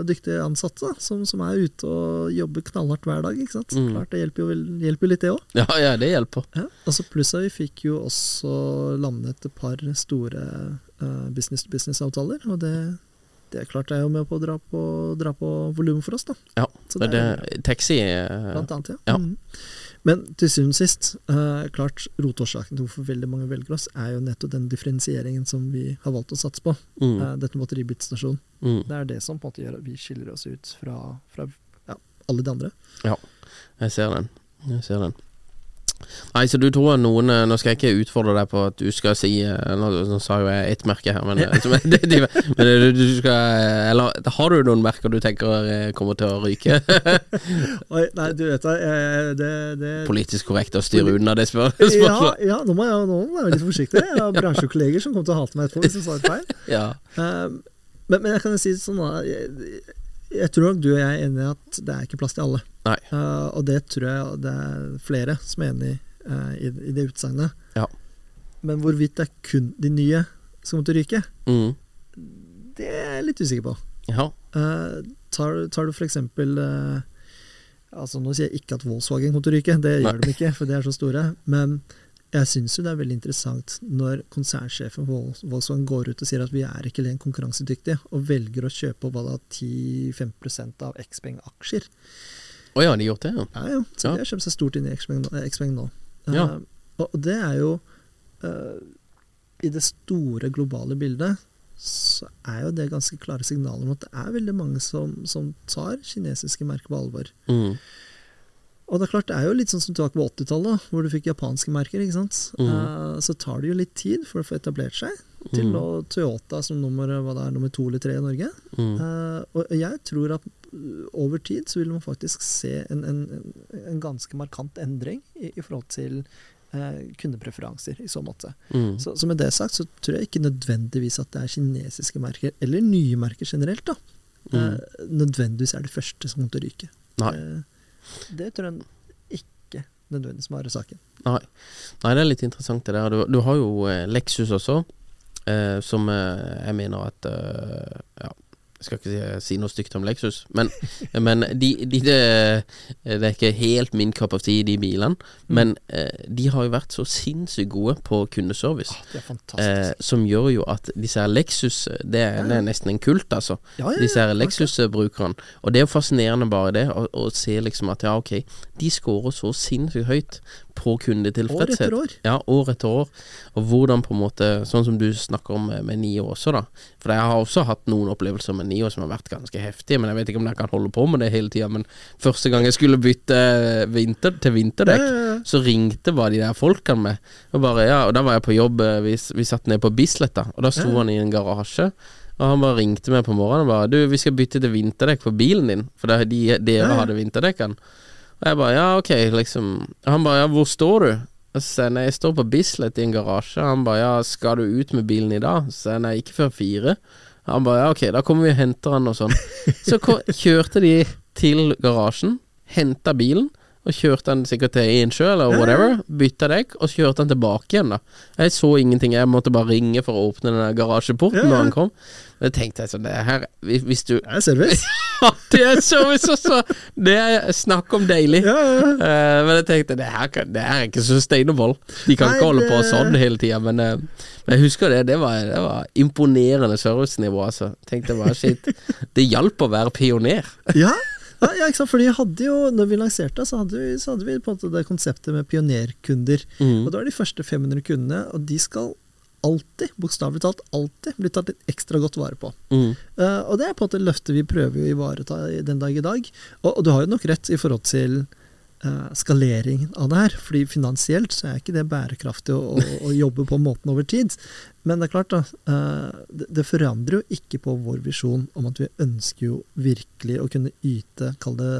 dyktige ansatte som, som er ute og jobber knallhardt hver dag. Mm. Klart det hjelper jo, vel, hjelper jo litt, det òg. Ja, ja, det hjelper. Ja, altså pluss at vi fikk jo også landet et par store business-to-business-avtaler. Og det, det er klart det er jo med på å dra på, dra på volumet for oss, da. Ja. Så det, det det, taxi eh, Blant annet, ja. Ja. Mhm. Men til syvende og sist, eh, klart rotårsaken til hvorfor veldig mange velger oss, er jo nettopp den differensieringen som vi har valgt å satse på. mm, Eh, dette batteribilstasjon. mm. Det er det som på en måte gjør at vi skiller oss ut fra, fra ja, alle de andre. Jeg ser den. Jeg ser den. Nei, så du tror noen eh, Nå skal jeg ikke utfordre deg på at du skal si eh, Nå, nå sa jo jeg ett merke her, men, eh, det- de- men du, du skal Eller har du noen merker du tenker kommer til å ryke? Oi, nei, du vet det, det Politisk korrekt å styre unna det spørsmålet? ja, ja, nå må jeg, nå må jeg være litt forsiktig. Jeg har bransjekolleger som kommer til å hate meg etterpå hvis jeg sa det feil. Ja. Um, men, men jeg kan jo si det sånn da jeg, jeg tror nok du og jeg er enige i at det er ikke plass til alle. Uh, og det tror jeg det er flere som er enig uh, i, i det utsagnet. Ja. Men hvorvidt det er kun de nye som kommer til å ryke, Mm. det er jeg litt usikker på. Ja. Uh, tar, tar du for eksempel Altså Nå sier jeg ikke at Volkswagen kommer til å ryke, det Nei. gjør de ikke, for de er så store. Men jeg syns jo det er veldig interessant når konsernsjefen Volkswagen går ut og sier at vi er ikke lenger konkurransedyktige, og velger å kjøpe opp hva da 10-5 av Xpeng-aksjer. Å ja, de har gjort det, ja. Ja, ja. Så Ja. de har kjøpt seg stort inn i Xpeng nå. Ja. Uh, og det er jo uh, I det store globale bildet så er jo det ganske klare signaler om at det er veldig mange som, som tar kinesiske merker på alvor. Mm. Og det er klart, det er jo litt sånn som tilbake på 80-tallet, hvor du fikk japanske merker. ikke sant? Mm. Uh, så tar det jo litt tid for å få etablert seg. Til Mhm. nå Toyota som nummer, hva det er, nummer to eller tre i Norge. Mm. Uh, og jeg tror at uh, over tid så vil man faktisk se en, en, en, ganske markant endring i, i forhold til uh, kundepreferanser i så måte. Mm. Så, så med det sagt så tror jeg ikke nødvendigvis at det er kinesiske merker, eller nye merker generelt, da, Mm. eh, nødvendigvis er de første som kommer til å ryke. Nei. Det tror jeg ikke nødvendigvis må være saken. Nei. Nei, det er litt interessant det der. Du, du har jo eh, Lexus også, eh, som eh, jeg mener at eh, Ja, jeg skal ikke si, si noe stygt om Lexus, men, men de, de, det, det er ikke helt min cup of tea, de bilene. Men eh, de har jo vært så sinnssykt gode på kundeservice. Er Eh, som gjør jo at disse her Lexus Det er, det er nesten en kult, altså. Ja, ja, ja, disse her. Lexus-brukerne. Og det er jo fascinerende bare det, å, å se liksom at ja, ok, de scorer så sinnssykt høyt på kundetilfredshet. År etter år. Ja, år etter år. Og hvordan på en måte Sånn som du snakker om med, med Nio også, da. For jeg har også hatt noen opplevelser med Nio som har vært ganske heftige, men jeg vet ikke om jeg kan holde på med det hele tida. Men første gang jeg skulle bytte vinter til vinterdekk, Ja, ja, ja. så ringte bare de der folkene med. Og, bare, ja, og da var jeg på jobb, eh, vi, vi satt ned på Bislett, da, og da sto han i en garasje. Og han bare ringte meg på morgenen og bare 'Du, vi skal bytte til vinterdekk på bilen din', for det, de, dere hadde vinterdekkene. Og jeg bare 'Ja, ok', liksom. Han bare 'Ja, hvor står du?' Og så sier jeg 'Nei, jeg står på Bislett i en garasje'. Han bare 'Ja, skal du ut med bilen i dag?' Så sier jeg 'Nei, ikke før fire'. Han bare 'Ja, ok, da kommer vi og henter han', og sånn. Så kjørte de til garasjen, henta bilen. Og kjørte han sikkert til Innsjø eller whatever. Bytta dekk, og så kjørte han tilbake igjen. da Jeg så ingenting, jeg måtte bare ringe for å åpne den garasjeporten ja. når han kom. Men jeg tenkte jeg sånn det her, hvis du Det er service. Ja, det er service også! Det er snakk om deilig. Ja, ja. Eh, men jeg tenkte det her, kan, det her er ikke sustainable. De kan Nei, ikke holde på sånn hele tida. Men, eh, men jeg husker det. Det var, det var imponerende servicenivå, altså. Tenkte bare shit. Det hjalp å være pioner. Ja, ja, ikke sant? Fordi hadde jo, når vi lanserte, så hadde vi, så hadde vi på en måte det konseptet med pionerkunder. Mm. Og det var de første 500 kundene, og de skal alltid, bokstavelig talt alltid, bli tatt litt ekstra godt vare på. Mm. Uh, og det er på en måte løftet vi prøver å ivareta den dag i dag. Og, og du har jo nok rett i forhold til uh, skaleringen av det her. fordi finansielt så er ikke det bærekraftig å, å, å jobbe på måten over tid. Men det er klart, da. eh, det, forandrer jo ikke på vår visjon om at vi ønsker jo virkelig å kunne yte, kall det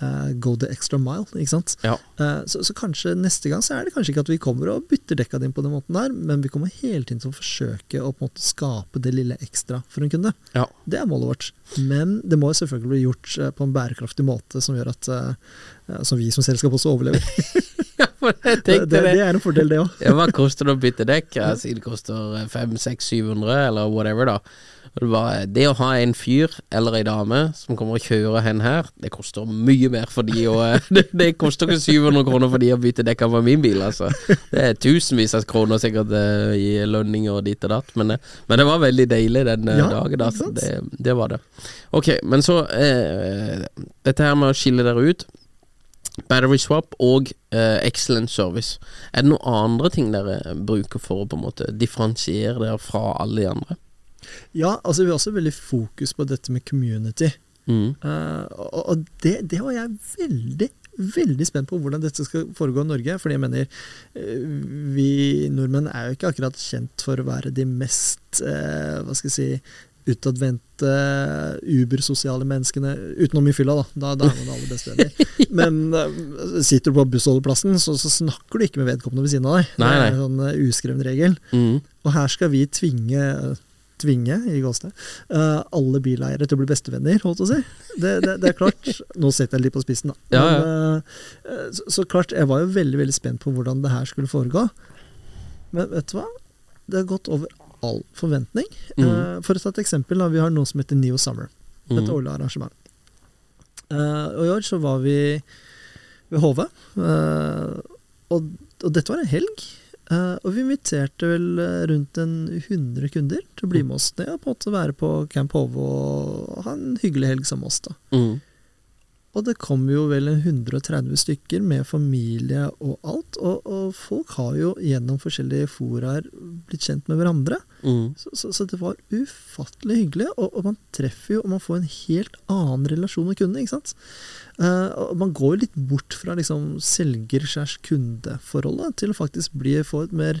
eh, go the extra mile, ikke sant. Ja. Eh, så, så kanskje neste gang så er det kanskje ikke at vi kommer og bytter dekka dine på den måten der, men vi kommer hele tiden til å forsøke å på en måte skape det lille ekstra for en kunde. Ja. Det er målet vårt. Men det må jo selvfølgelig bli gjort på en bærekraftig måte som gjør at som vi som selskap også overlever. ja, Det, det, det. er en fordel, det òg. Ja, hva koster det å bytte dekk? Jeg sier det koster 500-600-700, eller whatever, da. Og det, å ha en fyr eller ei dame som kommer og kjører hen her, det koster mye mer for de å det, det koster ikke 700 kroner for de å bytte dekka på min bil, altså. Det er tusenvis av kroner sikkert eh, i lønninger og ditt og datt, men, eh, men det var veldig deilig den eh, Ja, dagen, da. Det, det var det. Ok, men så eh, Dette her med å skille dere ut. Battery swap og uh, excellent service. Er det noen andre ting dere bruker for å på en måte differensiere dere fra alle de andre? Ja, altså vi har også veldig fokus på dette med community. Mm. Uh, og og det, det var jeg veldig veldig spent på hvordan dette skal foregå i Norge. Fordi jeg mener, eh, vi nordmenn er jo ikke akkurat kjent for å være de mest uh, Hva skal jeg si utadvendte, ubersosiale menneskene, utenom i fylla, da. Da, da er man det aller beste bestevenner. Men uh, sitter du på bussholdeplassen, så, så snakker du ikke med vedkommende ved siden av deg. Nei, Det er en sånn uh, uskreven regel. Mm. Og her skal vi tvinge Tvinge, i gåsene, uh, alle bileiere til å bli bestevenner, holdt å si. Det, det, det er klart Nå setter jeg litt på spissen, da. Ja, Men, uh, så, så klart, jeg var jo veldig veldig spent på hvordan det her skulle foregå. Men vet du hva? Det har gått over all forventning. Mm. Uh, for å ta et eksempel, da, vi har noe som heter Neo Summer. Et Mm. årlig arrangement. Uh, og i år så var vi ved HV, uh, og, og dette var en helg. Eh, og vi inviterte vel eh, rundt en 100 kunder til å bli med oss ned og på en måte være på Camp HV og ha en hyggelig helg sammen med oss. da. Mm. Og det kom jo vel 130 stykker med familie og alt. Og, og folk har jo gjennom forskjellige foraer blitt kjent med hverandre. Mm. Så, så, så det var ufattelig hyggelig, og, og man treffer jo og man får en helt annen relasjon med kundene. ikke sant? Uh, man går jo litt bort fra liksom selger-kundeforholdet til å faktisk bli, få et mer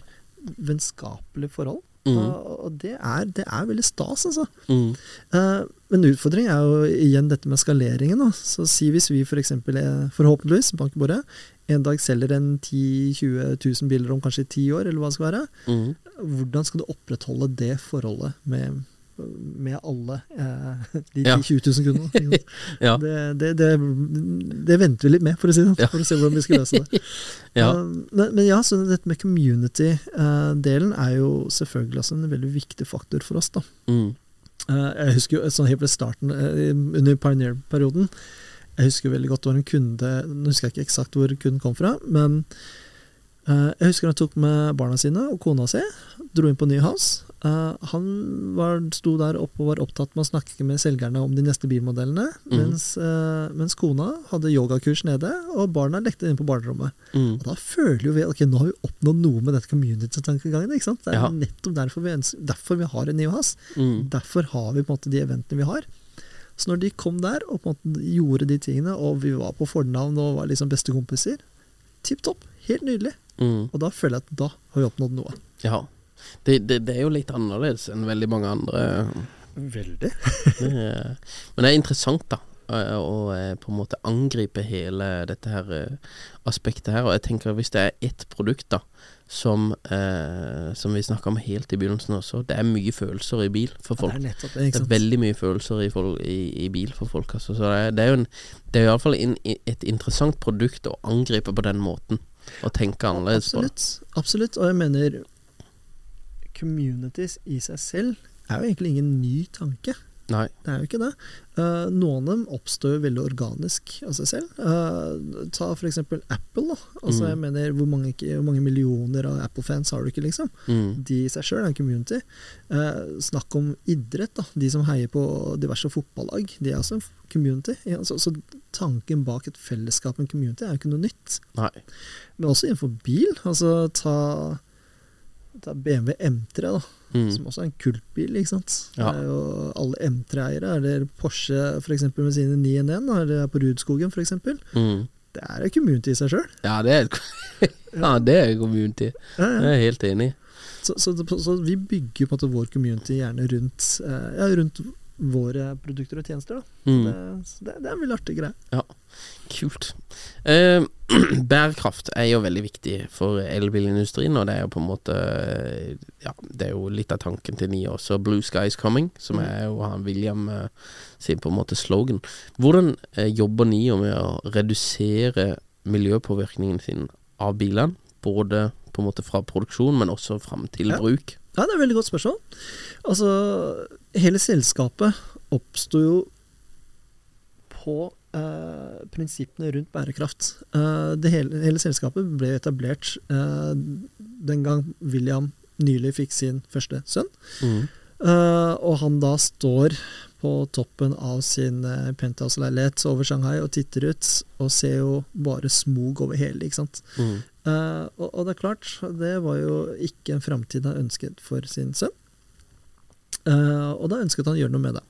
vennskapelig forhold. Mm. Og, og det, er, det er veldig stas, altså. Mm. Eh, men utfordringen er jo igjen dette med skaleringen. Da. Så si hvis vi f.eks. For forhåpentligvis bankbordet, bordet, en dag selger en 10 000-20 000 biler om kanskje ti år, eller hva det skal være. Mm. Hvordan skal du opprettholde det forholdet med, med alle eh, de Ja. 000-20 000 kronene. Ja. det, det, det, det venter vi litt med, for å si det for å se hvordan vi skal løse det. Ja. Eh, men, men ja, så dette med community-delen er jo selvfølgelig også en veldig viktig faktor for oss. da. Mm. Eh, jeg husker jo sånn helt ved starten, eh, under Pioneer-perioden Jeg husker jo veldig godt det var en kunde Nå husker jeg ikke eksakt hvor kunden kom fra, men eh, jeg husker han tok med barna sine og kona si, dro inn på Nyhouse. Uh, han var, sto der oppe og var opptatt med å snakke med selgerne om de neste bilmodellene, mm. mens, uh, mens kona hadde yogakurs nede, og barna lekte inne på barnerommet. Mm. Og da føler jo vi ok, nå har vi oppnådd noe med dette community-tankegangen. ikke sant? Det er Ja. nettopp derfor vi, ønsker, derfor vi har en Neohas Mm. Derfor har vi på en måte de eventene vi har. Så når de kom der og på en måte gjorde de tingene, og vi var på fornavn og var liksom bestekompiser, tipp topp. Helt nydelig. Mm. Og da føler jeg at da har vi oppnådd noe. Ja. Det, det, det er jo litt annerledes enn veldig mange andre. Veldig. Men det er interessant, da. Å eh, på en måte angripe hele dette her eh, aspektet her. Og jeg tenker hvis det er ett produkt da som, eh, som vi snakka om helt i begynnelsen også, det er mye følelser i bil for folk. Det er nettopp det. Det er veldig mye følelser i, folk, i, i bil for folk. Altså. Så det er, det er jo en, det er iallfall et interessant produkt å angripe på den måten. Og tenke annerledes på det. Absolutt. Absolutt. Og jeg mener communities i seg selv er jo egentlig ingen ny tanke. Nei. Det er jo ikke det. Uh, noen av dem oppstår veldig organisk av seg selv. Uh, ta f.eks. Apple. Da. Altså, Mm. jeg mener, hvor mange, hvor mange millioner av Apple-fans har du ikke, liksom? Mm. De i seg sjøl er en community. Uh, snakk om idrett, da. De som heier på diverse fotballag. De er også en community. Ja, så, så tanken bak et fellesskap, en community, er jo ikke noe nytt. Nei. Men også innenfor bil. Altså ta, ta BMW M3, da. Mm. Som også er en kultbil, ikke sant. Ja. Det er jo alle M3-eiere. det Porsche for eksempel, med sine 911, da, eller på Rudskogen f.eks. Mm. Det er en community i seg sjøl. Ja, det er Ja, det er community. Ja, Jeg er helt enig. Så, så, det- så vi bygger på en måte vår community gjerne rundt, eh, ja, rundt våre produkter og tjenester. Da. Mm. Det, så det, det er en veldig artig greie. Ja, kult. Eh, bærekraft er jo veldig viktig for elbilindustrien, og det er jo på en måte Ja, det er jo litt av tanken til Nia også. 'Blue Sky is coming', som Mm. er jo han William eh, sin på en måte slogan. Hvordan eh, jobber NIO med å redusere miljøpåvirkningen sin av bilene? Både på en måte fra produksjon, men også fram til Ja. bruk. Ja, det er et veldig godt spørsmål. Altså, hele selskapet oppsto jo på eh, prinsippene rundt bærekraft. Uh, det hele, hele selskapet ble etablert uh, den gang William nylig fikk sin første sønn. Mm. Og han da står på toppen av sin penthouse-leilighet over Shanghai og titter ut og ser jo bare smog over hele, ikke sant. Mm. Og, og det er klart, det var jo ikke en framtid han ønsket for sin sønn. Og da ønsket han å gjøre noe med det.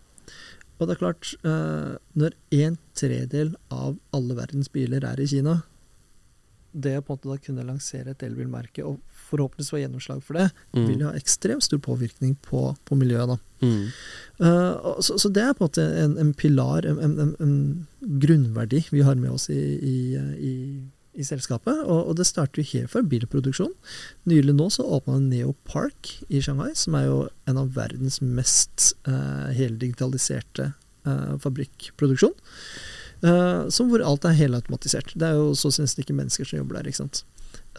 Og det er klart, eh, når en tredel av alle verdens biler er i Kina, det å på en måte da kunne lansere et elbilmerke og forhåpentligvis få gjennomslag for det, Mm. vil ha ekstremt stor påvirkning på, på miljøet. da. Mm. Uh, så, så det er på en måte en, en pilar, en, en, en, en grunnverdi vi har med oss i, i, i, i selskapet. Og, og det starter jo helt fra bilproduksjon. Nylig nå så åpna Neo Park i Shanghai, som er jo en av verdens mest uh, heldigitaliserte uh, fabrikkproduksjon. Eh, som hvor alt er helautomatisert. Det er jo så nesten ikke mennesker som jobber der. ikke sant?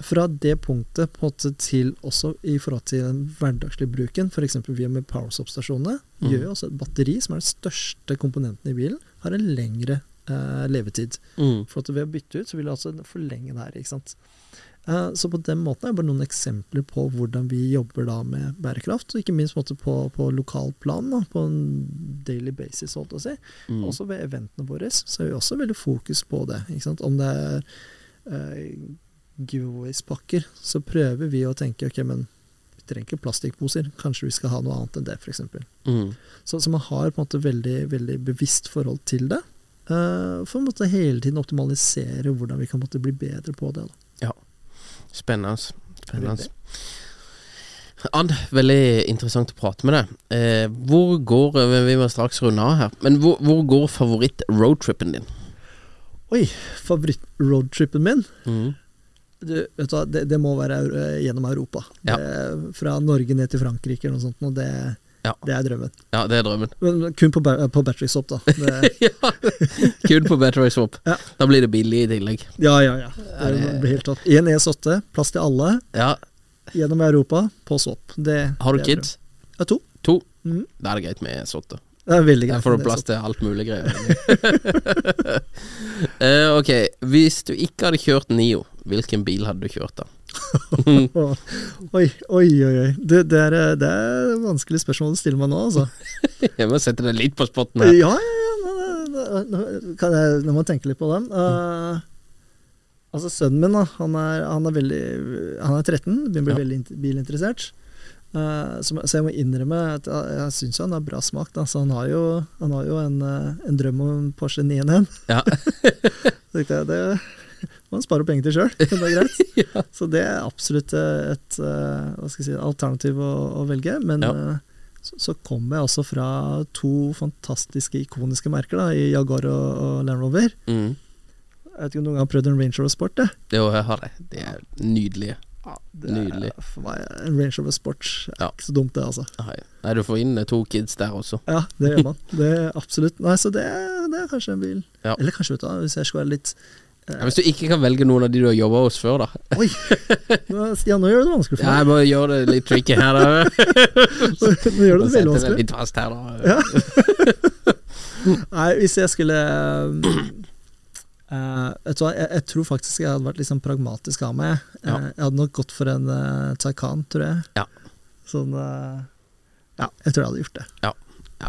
Fra det punktet på en måte til også i forhold til den hverdagslige bruken, f.eks. via med powersop-stasjonene, Mm. gjør jo også et batteri, som er den største komponenten i bilen, har en lengre eh, levetid. Mm. For at ved å bytte ut, så vil det altså forlenge det her. ikke sant? Eh, så på den måten er det bare noen eksempler på hvordan vi jobber da med bærekraft, og ikke minst på, på, på lokal plan, da, på en daily basis, holdt jeg å si. Mm. Også ved eventene våre så er vi også veldig fokus på det. ikke sant? Om det er eh, giveaways-pakker, så prøver vi å tenke ok, men vi trenger ikke plastikkposer, kanskje vi skal ha noe annet enn det, f.eks. Mm. Så, så man har på en måte veldig, veldig bevisst forhold til det. Eh, for å måtte hele tiden optimalisere hvordan vi kan måtte bli bedre på det. Da. Spennende. Spennende. Ann, veldig interessant å prate med deg. Eh, hvor går Vi må straks runde av her, men hvor, hvor går favoritt-roadtrippen din? Oi, favoritt-roadtripen min? Mm. Du, vet du hva, det, det må være eh, gjennom Europa. Ja. Det, fra Norge ned til Frankrike eller noe sånt. Og det, Ja. det er drømmen. Ja, det er drømmen. Men kun på, på battery swap, da. Det, ja. Kun på Battery Swap. Ja. Da blir det billig i tillegg. ja, ja, ja. Det blir helt tatt. Én ES8, plass til alle. Ja. Gjennom Europa, på swap. Det, Har du kids? Ja, to. To? Mm. Da er det greit med sotte. Det er veldig Der greit. får du plass til alt mulig greier. uh, ok, hvis du ikke hadde kjørt Nio, hvilken bil hadde du kjørt da? Oi, oi, oi. oi. Det, det, er, eh, det er et vanskelig spørsmål å stille meg nå, altså. Jeg må sette deg litt på spotten her. Ja, ja, ja. Nå, kan jeg, nå må jeg tenke litt på den. Uh, altså, sønnen min, da, han er, han er veldig Han er 13, begynner å bli Ja. veldig bilinteressert. Uh, så, så jeg må innrømme at jeg, jeg syns han har bra smak. Da. Så han har jo, han har jo en, eh, en drøm om Porsche 911. Ja. det, det må han spare penger til sjøl. Det er greit. Så det er absolutt et eh, skal jeg si, alternativ å, å velge. Men Ja. eh, så, så kommer jeg også fra to fantastiske, ikoniske merker, da, i Jaguar og, og Land Rover. Mm. Jeg vet ikke om du noen gang har prøvd en Range Rover Sport? Det. Jo, jeg har det. De er nydelige. Det er, For meg, en Range Rover Sport er Ja. ikke så dumt, det, altså. Nei, Nei, du får inn eh, to kids der også. Ja, det gjør man. Det er absolutt. Nei, så det, det er kanskje en bil. Ja. Eller kanskje, vet du hvis jeg skulle være litt Ja, hvis du ikke kan velge noen av de du har jobba hos før, da. Oi! Nå, Stian, nå gjør du det vanskelig for Ja, meg. jeg må gjøre det litt tricky her, da. Nå gjør du det veldig vanskelig. litt fast her, da. Nei, hvis jeg skulle Uh, jeg, jeg tror faktisk jeg hadde vært litt sånn pragmatisk av meg. Eh, Ja. jeg hadde nok gått for en uh, Taycan, tror jeg. Ja. Sånn eh, Ja, jeg tror jeg hadde gjort det. Ja,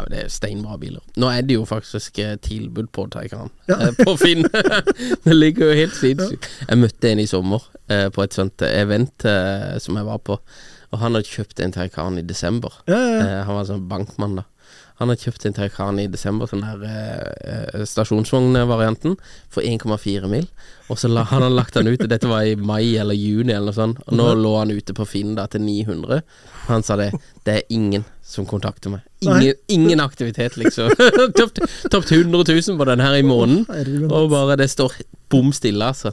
men Det er steinbra biler. Nå er det jo faktisk eh, tilbud på Taycan Ja. eh, på Finn. det ligger jo helt sinnssykt. Jeg møtte en i sommer eh, på et sånt event eh, som jeg var på, og han hadde kjøpt en Taycan i desember. Ja, ja, ja. Eh, han var sånn bankmann, da. Han hadde kjøpt en Taycan i desember, sånn der stasjonsvognvarianten, for 1,4 mil. Og så la, han hadde lagt den ut, dette var i mai eller juni eller noe sånt, og nå lå han ute på Finn da til 900. Han sa det, det er ingen som kontakter meg. Ingen, ingen aktivitet, liksom. Topp 100 000 på den her i måneden. Og bare det står bom stille, altså.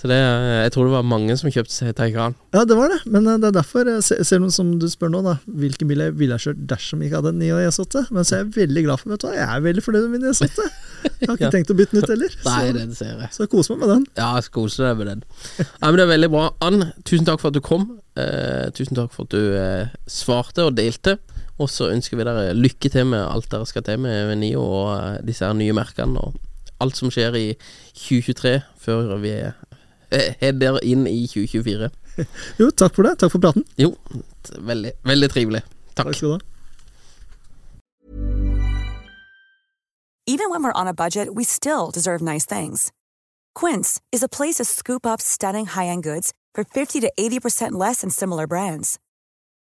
Så det, jeg tror det var mange som kjøpte seg Taycan. Ja, det var det. Men eh, det er derfor, selv om du som du spør nå, da, hvilken bil jeg ville ha kjørt dersom jeg ikke hadde en 9 og E8. Men så er jeg veldig glad for, vet du hva, jeg er veldig fornøyd med min E8. Jeg har ikke Ja. tenkt å bytte den ut heller. Nei, Så, den ser jeg. så jeg koser meg med den. Ja, jeg skal deg med den. Ja, men Det er veldig bra. Ann, tusen takk for at du kom. Eh, tusen takk for at du eh, svarte og delte. Og så ønsker vi dere lykke til med alt dere skal til med, Venio og eh, disse her nye merkene. Og alt som skjer i 2023 før vi er der header inn i 2024. Jo, takk for det. Takk for praten. Jo, veldig, veldig trivelig. Takk. Takk skal du ha. Even when we're on a budget, we still deserve nice things. Quince is a place to scoop up stunning high-end goods for 50 to 80% less than similar brands.